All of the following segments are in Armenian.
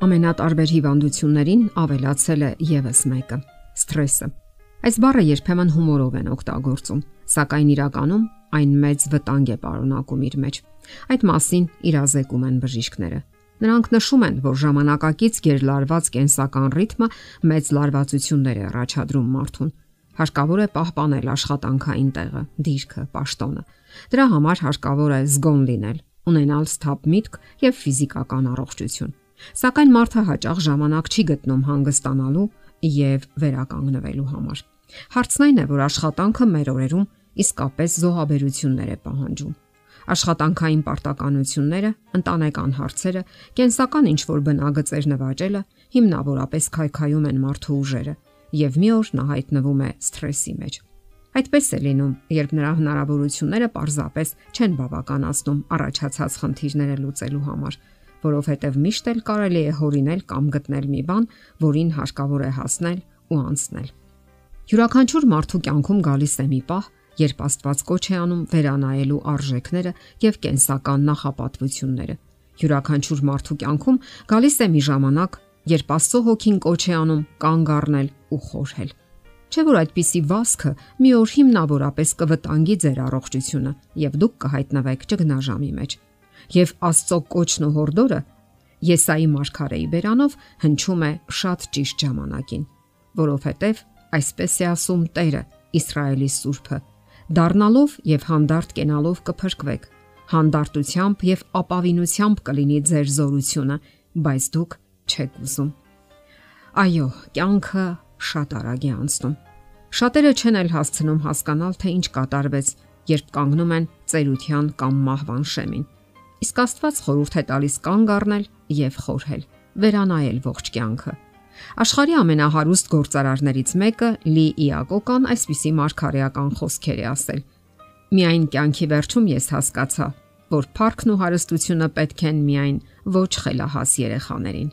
ամենատարբեր հիվանդություններին ավելացել է եւս մեկը՝ սթրեսը։ Այս բառը երբեմն հումորով են օգտագործում, սակայն իրականում այն մեծ վտանգ է պարունակում իր մեջ։ Այդ մասին իրազեկում են բժիշկները։ Նրանք նշում են, որ ժամանակակից գերլարված կենսական ռիթմը մեծ լարվածություններ է առաջադրում մարդուն։ Հարկավոր է պահպանել աշխատանքային տեղը, դիրքը, պաշտոնը։ Դրա համար հարկավոր է զգոն լինել, ունենալ սթափ միտք եւ ֆիզիկական առողջություն։ Սակայն մարդը հաճախ ժամանակ չի գտնում հանգստանալու եւ վերականգնվելու համար։ Հարցն այն է, որ աշխատանքը մեր օրերում իսկապես զոհաբերություններ է պահանջում։ Աշխատանքային պարտականությունները, ընտանեկան հարցերը, կենսական ինչ որ բնագծեր նվաճելը հիմնավորապես քայքայում են մարդու ուժերը եւ մի օր նա հայտնվում է սթրեսի մեջ։ Այդպես է լինում, երբ նրա հնարավորությունները պարզապես չեն բավականացնում առաջացած խնդիրները լուծելու համար, որովհետև միշտ էլ կարելի է հորինել կամ գտնել մի բան, որին հարկավոր է հասնել ու անցնել։ Յուրաքանչյուր մարդու կյանքում գալիս է մի պահ, երբ Աստված կոչ է անում վերանայելու արժեքները եւ կենսական նախապատվությունները։ Յուրաքանչյուր մարդու կյանքում գալիս է մի ժամանակ, երբ Աստծո հոգին կոչ է անում կանգ առնել ու խորհել։ Չէ որ այդպիսի վասկը մի օր հիմնավորապես կվտանգի ձեր առողջությունը եւ դուք կհայտնվեք ճգնաժամի մեջ եւ Աստծո կոչն ու հորդորը Եսայի մարգարեի բերանով հնչում է շատ ճիշտ ժամանակին, որովհետեւ այսպես է ասում Տերը, Իսրայելի Սուրբը. դառնալով եւ հանդարտ կենալով կփրկվեք, հանդարտությամբ եւ ապավինությամբ կլինի ձեր զորությունը, բայց դուք չեք ուզում։ Այո, կյանքը շատ արագ է անցնում։ Շատերը չեն էլ հասցնում հասկանալ, թե ինչ կատարվեց, երբ կանգնում են ծերության կամ մահվան շեմին Իսկ Աստված խորհուրդ է տալիս կանգ առնել եւ խորհել, վերանայել ողջ կյանքը։ Աշխարհի ամենահարուստ գործարարներից մեկը Լի Իակոկան այսպիսի մարգարեական խոսքեր է ասել. Միայն կյանքի վերջում ես հասկացա, որ փառքն ու հարստությունը պետք են միայն ոչ խելահաս երեխաներին։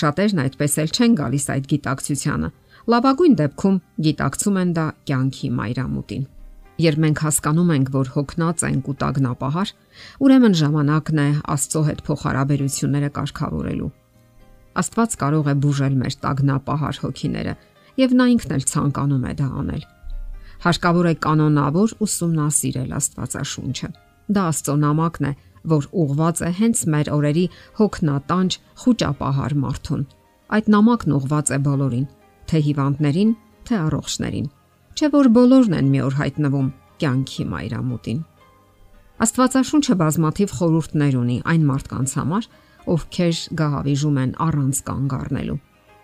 Շատերն այդպես էլ չեն գալիս այդ գիտակցությանը։ Լավագույն դեպքում գիտակցում են դա կյանքի մայրամուտին։ Երբ մենք հասկանում ենք, որ հոգնած ենք ու տագնապահար, ուրեմն ժամանակն է Աստծո հետ փոխհարաբերությունները կարգավորելու։ Աստված կարող է բուժել մեր տագնապահար հոգիները, եւ նա ինքն էլ ցանկանում է դա անել։ Հարկավոր է կանոնավոր ուսումնասիրել Աստվածաշունչը։ Դա Աստծո նամակն է, որ ուղված է հենց մեր օրերի հոգնատանջ խոճապահար մարդուն։ Այդ նամակն ուղված է բոլորին, թե հիվանդներին, թե առողջներին Չէ որ բոլորն են մի օր հայտնվում կյանքի մայրամուտին։ Աստվածաշունչը բազմաթիվ խորհուրդներ ունի այն մարդկանց համար, ովքեր գահավիժում են առանց կանգ առնելու։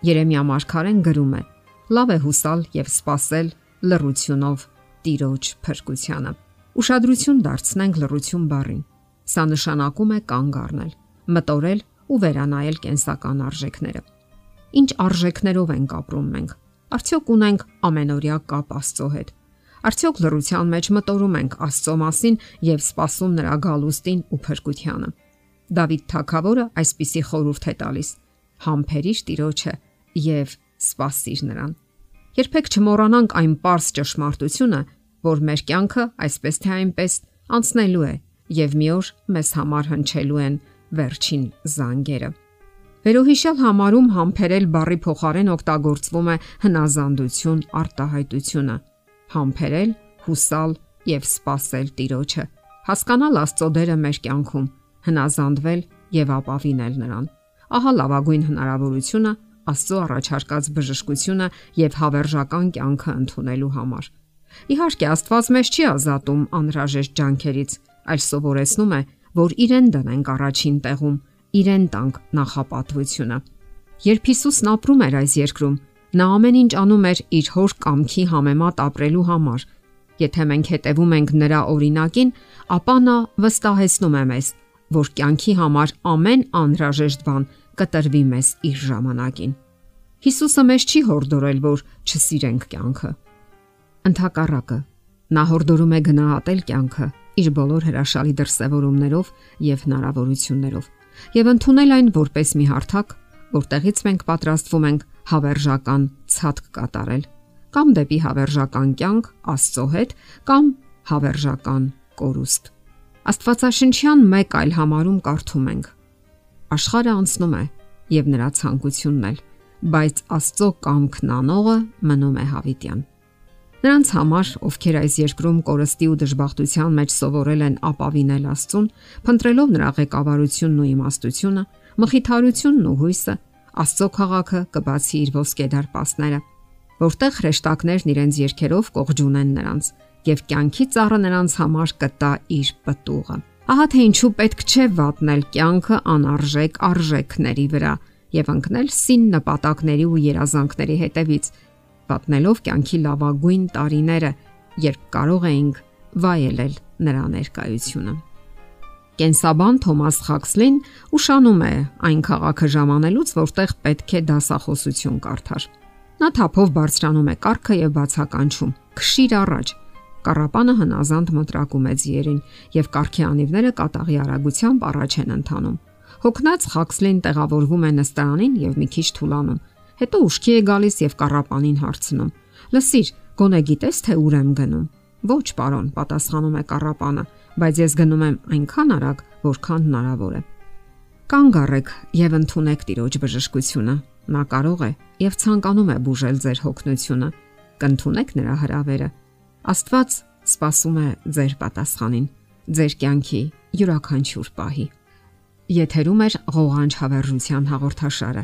Երեմիա մարգարեն գրում է. Լավ է հուսալ եւ սпасել լրությունով տիրոջ փրկությանը։ Ուշադրություն դարձնենք լրություն բառին։ Սա նշանակում է կանգ առնել, մտորել ու վերանայել կենսական արժեքները։ Ինչ արժեքներով ենք ապրում մենք Արդյոք ունենք ամենօրյա կապ Աստծո հետ։ Արդյոք լրության մեջ մտորում ենք Աստծո մասին եւ սպասում նրա գալուստին ու փրկությանը։ Դավիթ Թագավորը այսպիսի խորհուրդ է տալիս. «Համբերիշ Տիրոջը եւ սпасիր նրան»։ Երբեք չմոռանանք այն པարս ճշմարտությունը, որ մեր կյանքը այսպես թե այնպես անցնելու է եւ մի օր մեզ համար հնչելու են վերջին զանգերը։ Վերոհիշյալ համարում համբերել բառի փոխարեն օգտագործվում է հնազանդություն, արտահայտությունը։ Համբերել, հուսալ եւ սпасել Տիրոջը։ Հասկանալ Աստծո դերը մեր կյանքում, հնազանդվել եւ ապավինել նրան։ Ահա լավագույն հնարավորությունը Աստծո առաջարկած բժշկությունը եւ հավերժական կյանքը ընդունելու համար։ Իհարկե Աստված մեզ չի ազատում անհրաժեշտ ջանքերից, այլ սովորեցնում է, որ իրեն դնենք առաջին տեղում իրեն տանք նախապատվությունը։ Երբ Հիսուսն ապրում էր այս երկրում, նա ամեն ինչ անում էր իր հոր կամքի համեմատ ապրելու համար։ Եթե մենք հետևում ենք նրա օրինակին, ապա նա վստահեցնում է մեզ, որ կյանքի համար ամեն անհրաժեշտ բան կտրվի մեզ իր ժամանակին։ Հիսուսը մեզ չի հորդորել, որ չսիրենք կյանքը։ Ընթակառակը նա հորդորում է գնահատել կյանքը իր բոլոր հրաշալի դրսևորումներով եւ հնարավորություններով եւ ընդունել այն որպես մի հարթակ, որտեղից մենք պատրաստվում ենք հավերժական ցածկ կատարել կամ դեպի հավերժական կյանք Աստծո հետ կամ հավերժական կորուստ։ Աստվածաշնչյան մեկ այլ համարում կարդում ենք. Աշխարհը անցնում է, եւ նրա ցանկությունն էլ, բայց Աստծո կամքն անողը մնում է հավիտյան։ Նրանց համար, ովքեր այս երկրում կորստի ու դժբախտության մեջ սովորել են ապավինել Աստծուն, փնտրելով նրա ղեկավարությունն ու իմաստությունը, մխիթարությունն ու հույսը, Աստծո քաղաքը կբացի իր ոսկե դարպասները, որտեղ հրեշտակներն իրենց երկերով կողջունեն նրանց եւ կյանքի ծառը նրանց համար կտա իր պտուղը։ Ահա թե ինչու պետք չէ վատնել կյանքը անարժեք արժեքների վրա եւ ընկնել սին նպատակների ու երազանքների հետևից, պատնելով կյանքի լավագույն տարիները, երբ կարող էինք վայելել նրա ներկայությունը։ Կենսաբան Թոմաս Խաքսլին ուշանում է այն քաղաքը ժամանելուց, որտեղ պետք է դասախոսություն կարդար։ Նա թափով բարձրանում է կառքը եւ բացականչում. «Քշիր առաջ»։ Կարապանը հնազանդ մտրակում է ձիերին եւ կառքի անիվները կատաղի արագությամբ առաջ են ընթանում։ Հոգնած Խաքսլին տեղավորվում է նստարանին եւ մի քիչ թուլանում հետո ուշքի է գալիս եւ կառապանին հարցնում. Լսիր, գոնե գիտես թե ուր եմ գնում։ Ոչ, պարոն, պատասխանում է կառապանը, բայց ես գնում եմ այնքան արագ, որքան հնարավոր է։ Կանգ առեք եւ ընդունեք տիրոջ բժշկությունը։ Նա կարող է եւ ցանկանում է բուժել ձեր հոգնությունը։ Կընդունեք նրա հրավերը։ Աստված սպասում է ձեր պատասխանին, ձեր կյանքի յուրաքանչյուր պահի։ Եթերում է ղողանջ հավերժության հաղորդաշարը